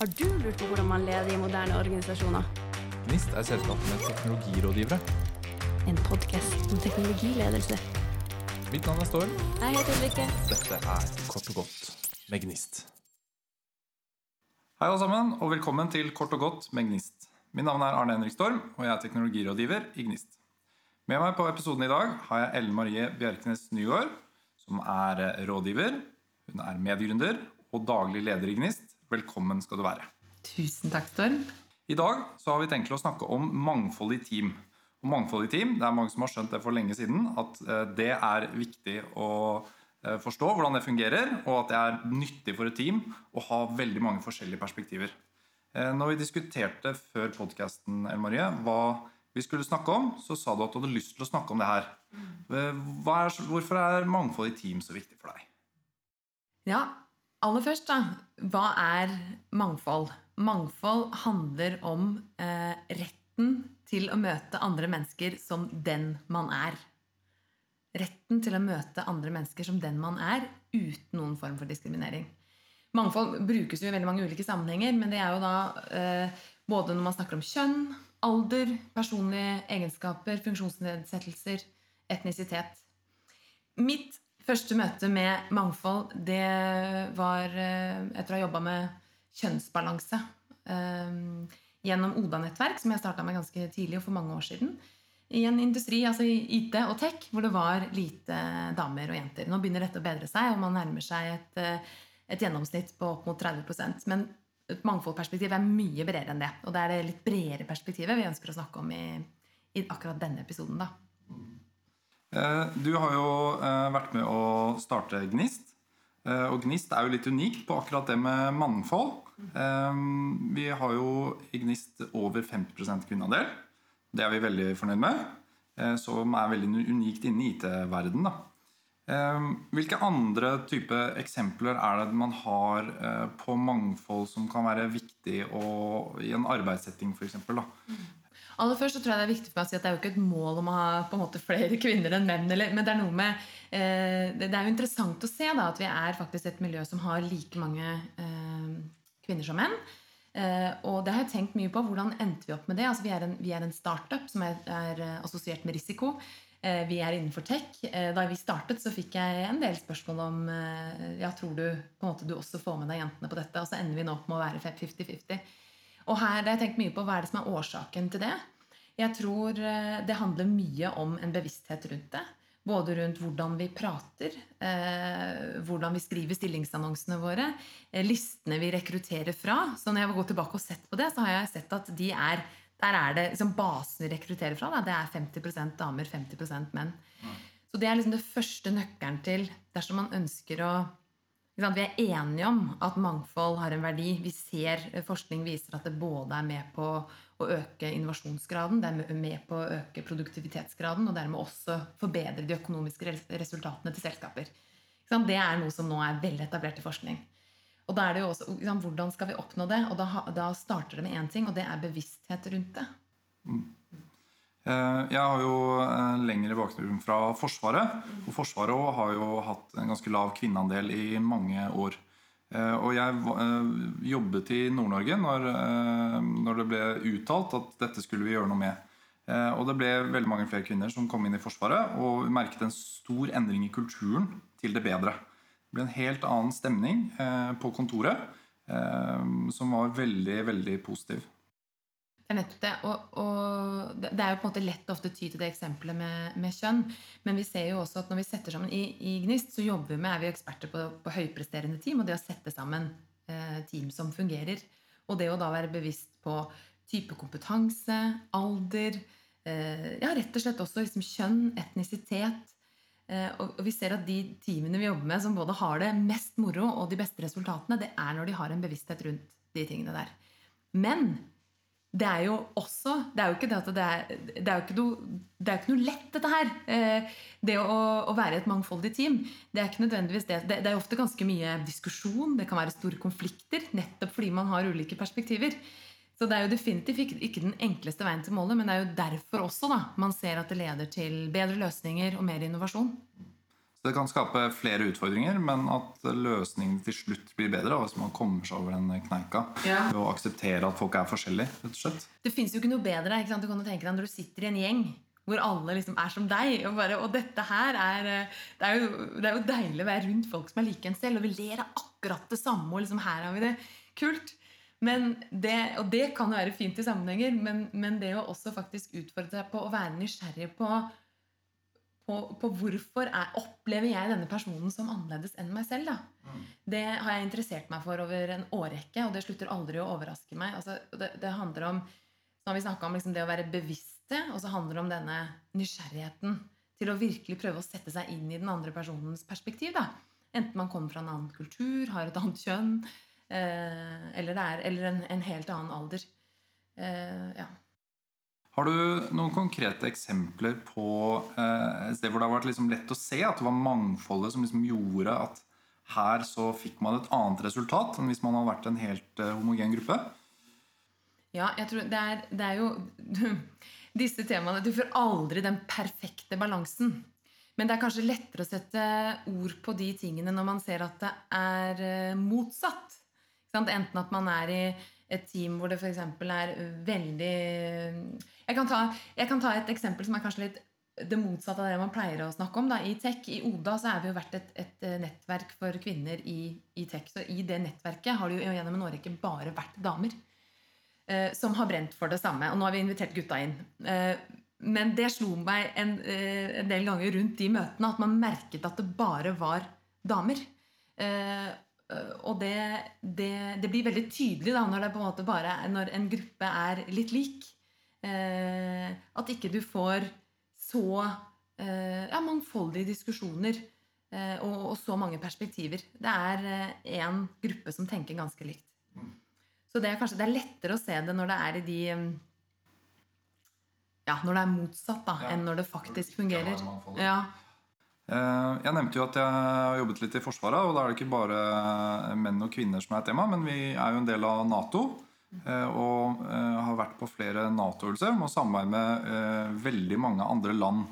Har du lurt på hvordan man leder i moderne organisasjoner? Gnist er selskapet med teknologirådgivere. En podkast om teknologiledelse. Mitt navn er Storm. Jeg heter Ulrikke. Dette er Kort og godt med Gnist. Hei alle sammen, og velkommen til Kort og godt med Gnist. Mitt navn er Arne Henrik Storm, og jeg er teknologirådgiver i Gnist. Med meg på episoden i dag har jeg Ellen Marie Bjerknes Nygaard, som er rådgiver. Hun er medgründer og daglig leder i Gnist. Velkommen skal du være. Tusen takk, Storm. I dag så har vi tenkt å snakke om mangfold i team. Og mangfold i team, Det er mange som har skjønt det for lenge siden. At eh, det er viktig å eh, forstå hvordan det fungerer, og at det er nyttig for et team å ha veldig mange forskjellige perspektiver. Eh, når vi diskuterte før podkasten hva vi skulle snakke om, så sa du at du hadde lyst til å snakke om det her. Er, hvorfor er mangfold i team så viktig for deg? Ja, aller først, da. Hva er mangfold? Mangfold handler om eh, retten til å møte andre mennesker som den man er. Retten til å møte andre mennesker som den man er, uten noen form for diskriminering. Mangfold brukes jo i veldig mange ulike sammenhenger, men det er jo da eh, både når man snakker om kjønn, alder, personlige egenskaper, funksjonsnedsettelser, etnisitet. Mitt første møte med mangfold, det var eh, etter å ha jobba med kjønnsbalanse eh, gjennom Oda-nettverk, som jeg starta med ganske tidlig og for mange år siden. I en industri, altså IT og tech, hvor det var lite damer og jenter. Nå begynner dette å bedre seg, og man nærmer seg et, eh, et gjennomsnitt på opp mot 30% Men et mangfoldperspektiv er mye bredere enn det. Og det er det litt bredere perspektivet vi ønsker å snakke om i, i akkurat denne episoden. da. Eh, du har jo eh, vært med å starte Gnist. Eh, og Gnist er jo litt unikt på akkurat det med mangfold. Vi har jo i Gnist over 50% kvinneandel. Det er vi veldig fornøyd med. Som er veldig unikt inne i IT-verdenen. Hvilke andre type eksempler er det man har på mangfold som kan være viktig i en arbeidssetting f.eks.? Aller først så tror jeg Det er viktig for meg å si at det er jo ikke et mål om å ha på en måte flere kvinner enn menn. Eller, men det er noe med, eh, det er jo interessant å se da, at vi er faktisk et miljø som har like mange eh, kvinner som menn. Eh, og det har jeg tenkt mye på. Hvordan endte vi opp med det? Altså, vi, er en, vi er en startup som er, er assosiert med risiko. Eh, vi er innenfor tech. Eh, da vi startet, så fikk jeg en del spørsmål om eh, ja, tror du på en måte du også får med deg jentene på dette. Og så ender vi nå opp med å være 50-50. Og her har jeg tenkt mye på hva er det som er årsaken til det. Jeg tror eh, det handler mye om en bevissthet rundt det. Både rundt hvordan vi prater, eh, hvordan vi skriver stillingsannonsene våre, eh, listene vi rekrutterer fra. Så når jeg har gått tilbake og sett på det, så har jeg sett at de er, der er det liksom basen vi rekrutterer fra. Da, det er 50% damer, 50% menn. Så det er liksom det første nøkkelen til dersom man ønsker å vi er enige om at mangfold har en verdi. Vi ser eh, Forskning viser at det både er med på å øke innovasjonsgraden, det er med på å øke produktivitetsgraden, og dermed også forbedre de økonomiske resultatene til selskaper. Det er noe som nå er veldig etablert i forskning. Og da er det jo også, Hvordan skal vi oppnå det? Og da, da starter det med én ting, og det er bevissthet rundt det. Mm. Eh, jeg har jo en lengre bakgrunn fra Forsvaret. Og Forsvaret har jo hatt en ganske lav kvinneandel i mange år. Eh, og jeg eh, jobbet i Nord-Norge når, det ble uttalt at dette skulle vi gjøre noe med. Og det ble veldig mange flere kvinner som kom inn i Forsvaret, og vi merket en stor endring i kulturen til det bedre. Det ble en helt annen stemning på kontoret som var veldig, veldig positiv. Det er nettopp det. Og, og, det er jo på en måte lett ofte ty til det eksempelet med, med, kjønn. Men vi ser jo også at når vi setter sammen i, i Gnist, så jobber vi med, er vi eksperter på, på høypresterende team og det å sette sammen eh, team som fungerer. Og det å da være bevisst på type kompetanse, alder, eh, ja, rett og slett også liksom kjønn, etnisitet. Eh, og, vi ser at de teamene vi jobber med som både har det mest moro og de beste resultatene, det er når de har en bevissthet rundt de tingene der. Men det er jo også Det er jo ikke det at det er, det er jo ikke noe, det er ikke noe lett, dette her. Eh, det å, å, være et mangfoldig team. Det er ikke nødvendigvis det. det. Er ofte ganske mye diskusjon. Det kan være store konflikter nettopp fordi man har ulike perspektiver. Så det er jo definitivt ikke den enkleste veien til målet, men det er jo derfor også da, man ser at det leder til bedre løsninger og mer innovasjon. Så det kan skape flere utfordringer, men at løsningen til slutt blir bedre hvis man kommer seg over den kneika. Ja. Ved å akseptere at folk er forskjellige. rett og slett. Det fins jo ikke noe bedre ikke sant? Du kan jo tenke deg når du sitter i en gjeng hvor alle liksom er som deg. Og, bare, og dette her er eh, det er, jo, det er jo deilig å være rundt folk som er like en selv, og vi ler av akkurat det samme. Og liksom her har vi det kult. Men det, og det kan jo være fint i sammenhenger, men, men det å også faktisk utfordre seg på å være nysgjerrig på på, på hvorfor er, opplever jeg denne personen som annerledes enn meg selv. Da. Det har jeg interessert meg for over en årrekke, og det slutter aldri å overraske meg. Altså, det, det, handler om så har vi om liksom det å være bevisste, og så handler det om denne nysgjerrigheten til å virkelig prøve å sette seg inn i den andre personens perspektiv. Da. Enten man kommer fra en annen kultur, har et annet kjønn, eh, eller, er, eller en, en, helt annen alder. Eh, ja. Har du noen konkrete eksempler på eh, et sted hvor det har vært liksom lett å se at det var mangfoldet som liksom gjorde at her så fikk man et annet resultat enn hvis man hadde vært en helt eh, homogen gruppe? Ja, jeg tror det er, det er jo Disse temaene Du får aldri den perfekte balansen. Men det er kanskje lettere å sette ord på de tingene når man ser at det er eh, motsatt. Enten at man er i et team hvor det f.eks. er veldig jeg kan, ta, jeg kan, ta, et eksempel som er kanskje litt det motsatte av det man pleier å snakke om. Da. I Tech, i Oda, så er vi jo vært et, et eh, nettverk for kvinner i, i, Tech. Så i det nettverket har det jo gjennom en årrekke bare vært damer eh, som har brent for det samme. Og nå har vi invitert gutta inn. Eh, men det slo meg en, eh, en, del ganger rundt de møtene at man merket at det bare var damer. Eh, og det, det, det, blir veldig tydelig da, når, det på en måte bare, når en gruppe er litt lik. Eh, at ikke du får så eh, ja, mangfoldige diskusjoner eh, og, og, så mange perspektiver. Det er én gruppe som tenker ganske likt. Så det er kanskje det er lettere å se det når det er i de Ja, når det er motsatt, da, ja, enn når det faktisk fungerer. Ja. Jeg nevnte jo at jeg har jobbet litt i Forsvaret, og da er det ikke bare menn og kvinner som er tema, men vi er jo en del av Nato. Eh, og eh, har vært på flere Nato-øvelser og samarbeider med eh, veldig mange andre land.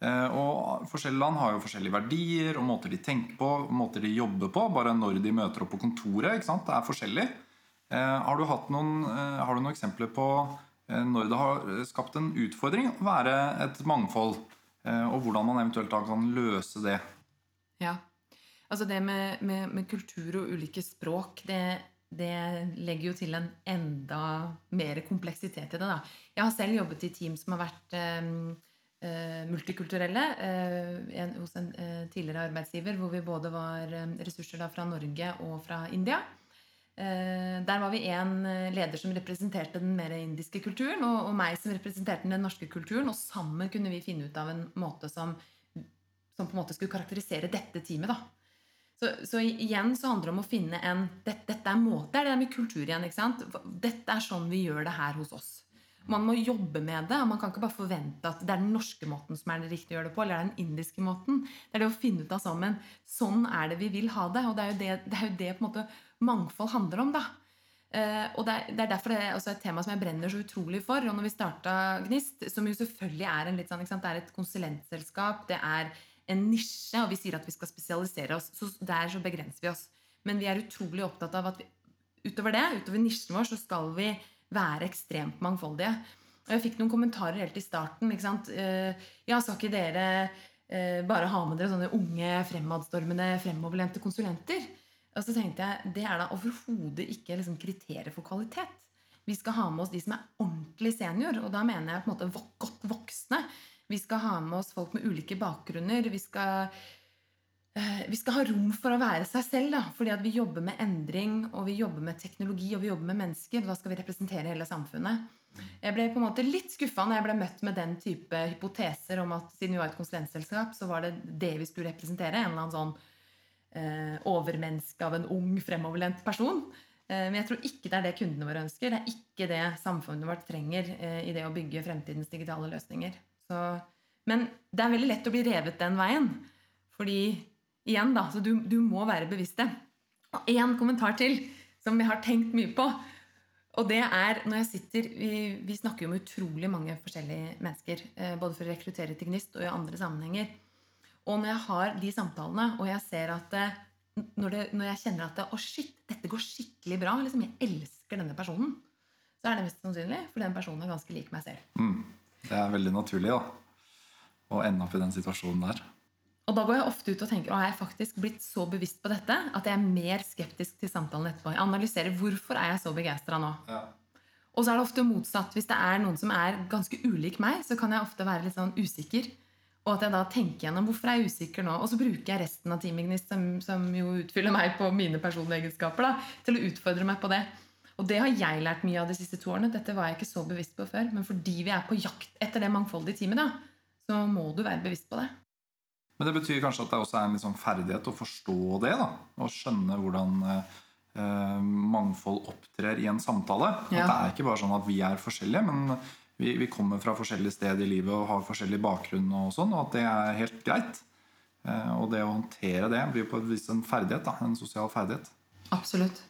Og Forskjellige land har jo forskjellige verdier og måter de tenker på måter de jobber på. Bare når de møter opp på kontoret. ikke sant? Det er forskjellig. Har du, noen, har du noen eksempler på når det har skapt en utfordring å være et mangfold? Og hvordan man eventuelt da kan løse det? Ja, altså Det med, med, med kultur og ulike språk det det legger jo til en enda mer kompleksitet i det. Da. Jeg har selv jobbet i team som har vært eh, eh multikulturelle eh, en, hos en eh, tidligere arbeidsgiver, hvor vi både var eh, ressurser da, fra Norge og fra India. Eh, der var vi en leder som representerte den mer indiske kulturen, og, og, meg som representerte den norske kulturen. Og sammen kunne vi finne ut av en måte som, som på en måte skulle karakterisere dette teamet. da. Så, så, igjen så handler det om å finne en Dette, dette er måte, det er det med kultur igjen. ikke sant? Dette er sånn vi gjør det her hos oss. Man må jobbe med det. og Man kan ikke bare forvente at det er den norske måten som er den riktige å gjøre det på, eller er den indiske måten. Det er det å finne ut av sammen. Sånn er det vi vil ha det. Og det er jo det, det, er jo det på en måte mangfold handler om. da. Uh, og det er, det er, derfor det er et tema som jeg brenner så utrolig for. Og når vi starta Gnist, som jo selvfølgelig er en litt sånn, ikke sant? det er et konsulentselskap, det er en nisje, og vi sier at vi skal spesialisere oss. Så der så begrenser vi oss. Men vi er utrolig opptatt av at vi, utover det, utover nisjen vår, så skal vi være ekstremt mangfoldige. Og jeg fikk noen kommentarer helt i starten. ikke sant? Eh, ja, skal ikke dere eh, bare ha med dere sånne unge, fremadstormende, fremoverlente konsulenter? Og så tenkte jeg det er da overhodet ikke liksom, kriteriet for kvalitet. Vi skal ha med oss de som er ordentlig senior, og da mener jeg på en måte godt voksne. Vi skal ha med oss folk med ulike bakgrunner. Vi skal, vi skal ha rom for å være seg selv. Da, fordi at vi jobber med endring, og vi jobber med teknologi og vi jobber med mennesker. Da skal vi representere hele samfunnet. Jeg ble på en måte litt skuffa når jeg ble møtt med den type hypoteser om at siden vi var et konsulentselskap, så var det det vi skulle representere. En eller annen sånn eh, overmenneske av en ung, fremoverlent person. Eh, men jeg tror ikke det er det kundene våre ønsker. Det er ikke det samfunnet vårt trenger eh, i det å bygge fremtidens digitale løsninger. Så, men det er veldig lett å bli revet den veien. Fordi igjen, da, så du, du må være bevisste. Og én kommentar til som vi har tenkt mye på. Og det er når jeg sitter Vi, vi snakker jo med utrolig mange forskjellige mennesker. Eh, både for å rekruttere til Gnist og i andre sammenhenger. Og når jeg har de samtalene, og jeg ser at det, når, det, når jeg kjenner at det, å shit, dette går skikkelig bra, liksom jeg elsker denne personen, så er det mest sannsynlig for den personen er ganske lik meg selv. Mm. Det er veldig naturlig da, å ende opp i den situasjonen der. Og da går jeg ofte ut og tenker har jeg faktisk blitt så bevisst på dette at jeg er mer skeptisk til samtalen etterpå. Jeg analyserer hvorfor er jeg så begeistra nå. Ja. Og så er det ofte motsatt. Hvis det er noen som er ganske ulik meg, så kan jeg ofte være litt sånn usikker. Og at jeg da tenker gjennom hvorfor er jeg usikker nå. Og så bruker jeg resten av Team Ignis, som, som jo utfyller meg på mine personlige egenskaper, da, til å utfordre meg på det. Og det har jeg lært mye av de siste to årene. Dette var jeg ikke så bevisst på før. Men fordi vi er på jakt etter det mangfoldige teamet, da, så må du være bevisst på det. Men det betyr kanskje at det også er en liksom ferdighet å forstå det? da, Og skjønne hvordan eh, mangfold opptrer i en samtale. Ja. At det er ikke bare sånn at vi er forskjellige, men vi, vi kommer fra forskjellige steder i livet og har forskjellig bakgrunn, og sånn, og at det er helt greit. Eh, og det å håndtere det blir på et vis en ferdighet. da, En sosial ferdighet. Absolutt.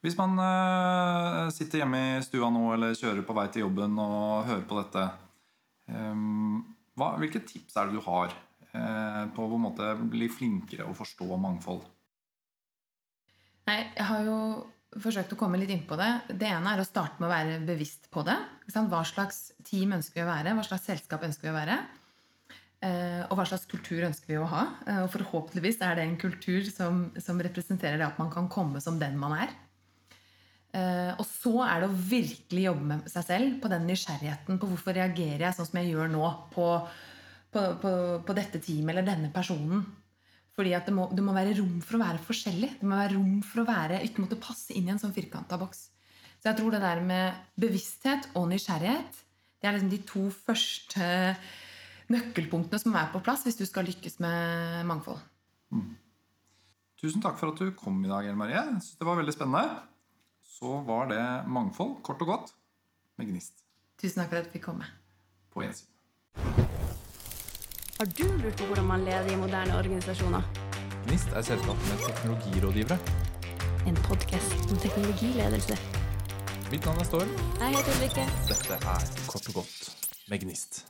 Hvis man eh, sitter hjemme i stua nå eller kjører på vei til jobben og hører på dette, eh, hva, hvilke tips er det du har eh, på å måte bli flinkere å forstå mangfold? Nei, jeg har jo forsøkt å komme litt inn på det. Det ene er å starte med å være bevisst på det. Hva slags team ønsker vi å være? Hva slags selskap ønsker vi å være? Eh, og hva slags kultur ønsker vi å ha? Eh, og forhåpentligvis er det en kultur som, som representerer det at man kan komme som den man er. Eh, og så er det å virkelig jobbe med seg selv på den nysgjerrigheten på hvorfor reagerer jeg sånn som jeg gjør nå på, på, på, på dette teamet eller denne personen. Fordi det må, det må være rom for å være forskjellig. Det må være rom for å være, ikke måtte passe inn i en sånn firkanta boks. Så jeg tror det der med bevissthet og nysgjerrighet det er liksom de to første nøkkelpunktene som er på plass hvis du skal lykkes med mangfold. Tusen takk for at du kom i dag, Ellen Marie. Det var veldig spennende. Så var det mangfold, kort og godt, med Gnist Tusen takk for at du fikk komme. på gjensyn. Har du lurt på hvordan man leder i moderne organisasjoner? Gnist er selskapet med teknologirådgivere. En podkast om teknologiledelse. Mitt navn er Storm. Jeg heter Ulrikke. Dette er Kort og godt med Gnist.